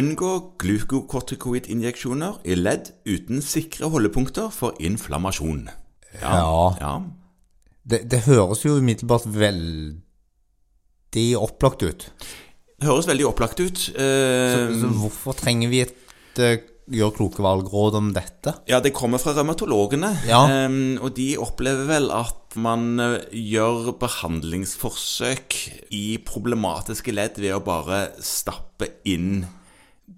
Unngå glukokortikoidinjeksjoner i ledd uten sikre holdepunkter for inflammasjon. Ja. ja. Det, det høres jo umiddelbart veldig opplagt ut. Det høres veldig opplagt ut. Eh, Så hvorfor trenger vi et eh, gjør kloke valg-råd om dette? Ja, det kommer fra revmatologene. Ja. Um, og de opplever vel at man eh, gjør behandlingsforsøk i problematiske ledd ved å bare stappe inn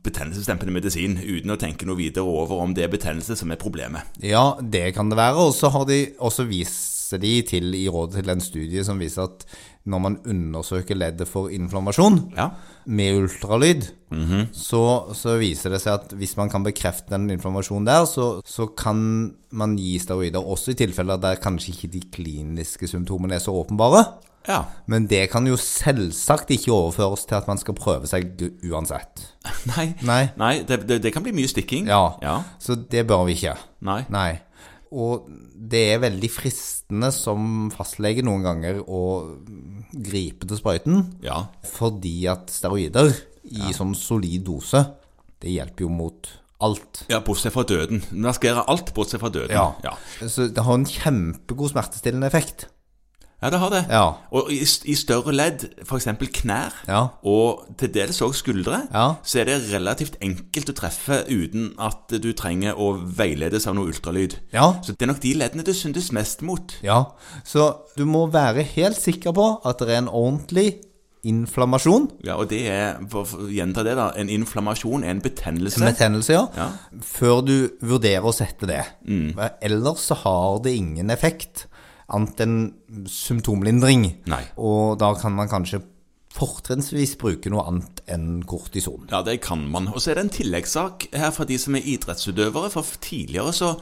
betennelsesdempende medisin uten å tenke noe videre over om det er betennelse som er problemet. Ja, det kan det være. Og så har de også viser de til i rådet til en studie som viser at når man undersøker leddet for inflammasjon Ja. med ultralyd, så, så viser det seg at hvis man kan bekrefte den inflammasjonen der, så, så kan man gi steroider også i tilfeller der kanskje ikke de kliniske symptomene er så åpenbare. Ja. Men det kan jo selvsagt ikke overføres til at man skal prøve seg uansett. Nei, Nei. Nei det, det, det kan bli mye stikking. Ja, ja. så det bør vi ikke. Nei. Nei. Og det er veldig fristende som fastlege noen ganger å gripe til sprøyten, Ja. fordi at steroider i sånn solid dose, det hjelper jo mot alt. ja, bortsett fra døden. Maskerer alt bortsett fra døden. Ja. ja. Så det har en kjempegod smertestillende effekt. Ja, det har det. Ja. Og i, i større ledd, f.eks. knær, Ja. og til dels òg skuldre, Ja. så er det relativt enkelt å treffe uten at du trenger å veiledes av noe ultralyd. Ja. Så det er nok de leddene det syndes mest mot. Ja, så du må være helt sikker på at det er en ordentlig inflammasjon. Ja, Og det er, for å gjenta det, da, en inflammasjon er en betennelse. En Betennelse, ja. Ja. Før du vurderer å sette det. Ellers så har det ingen effekt, annet enn symptomlindring. Nei. Og da kan man kanskje fortrinnsvis bruke noe annet enn kortison. Ja, det kan man. Og så er det en tilleggssak her for de som er idrettsutøvere. For tidligere så,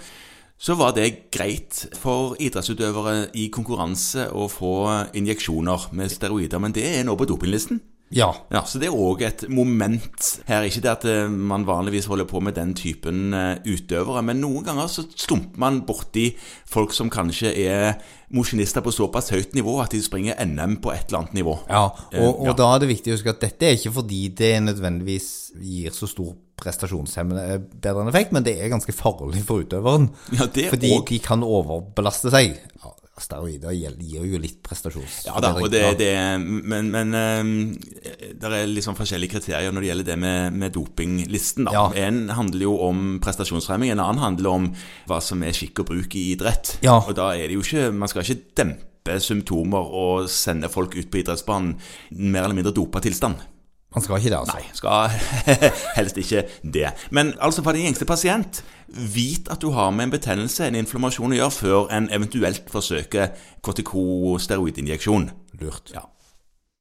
så var det greit for idrettsutøvere i konkurranse å få injeksjoner med steroider, men det er nå på dopinglisten. Ja. Ja, Så det er òg et moment her. Ikke det at eh, man vanligvis holder på med den typen eh, utøvere, men noen ganger så stumper man borti folk som kanskje er mosjonister på såpass høyt nivå at de springer NM på et eller annet nivå. ja. Og, Eh, og ja. da er det viktig å huske at dette er ikke fordi det nødvendigvis gir så stor prestasjonshemmende effekt, men det er ganske farlig for utøveren. Ja, det fordi og- de kan overbelaste seg. Ja, steroider gir gir jo litt prestasjons... Ja da, og det, det Men, men det er liksom forskjellige kriterier når det gjelder det med, med dopinglisten. da. Ja. En handler jo om prestasjonsfremming, en annen handler om hva som er skikk og bruk i idrett. Ja. Og da er det jo ikke Man skal ikke dempe symptomer og sende folk ut på idrettsbanen mer eller mindre dopa tilstand. Man skal ikke det, altså. Nei, skal helst ikke det. Men altså for den gjengse pasient, vit at du har med en betennelse, en inflammasjon å gjøre, før en eventuelt forsøker kortikosteroidinjeksjon. Lurt. Ja.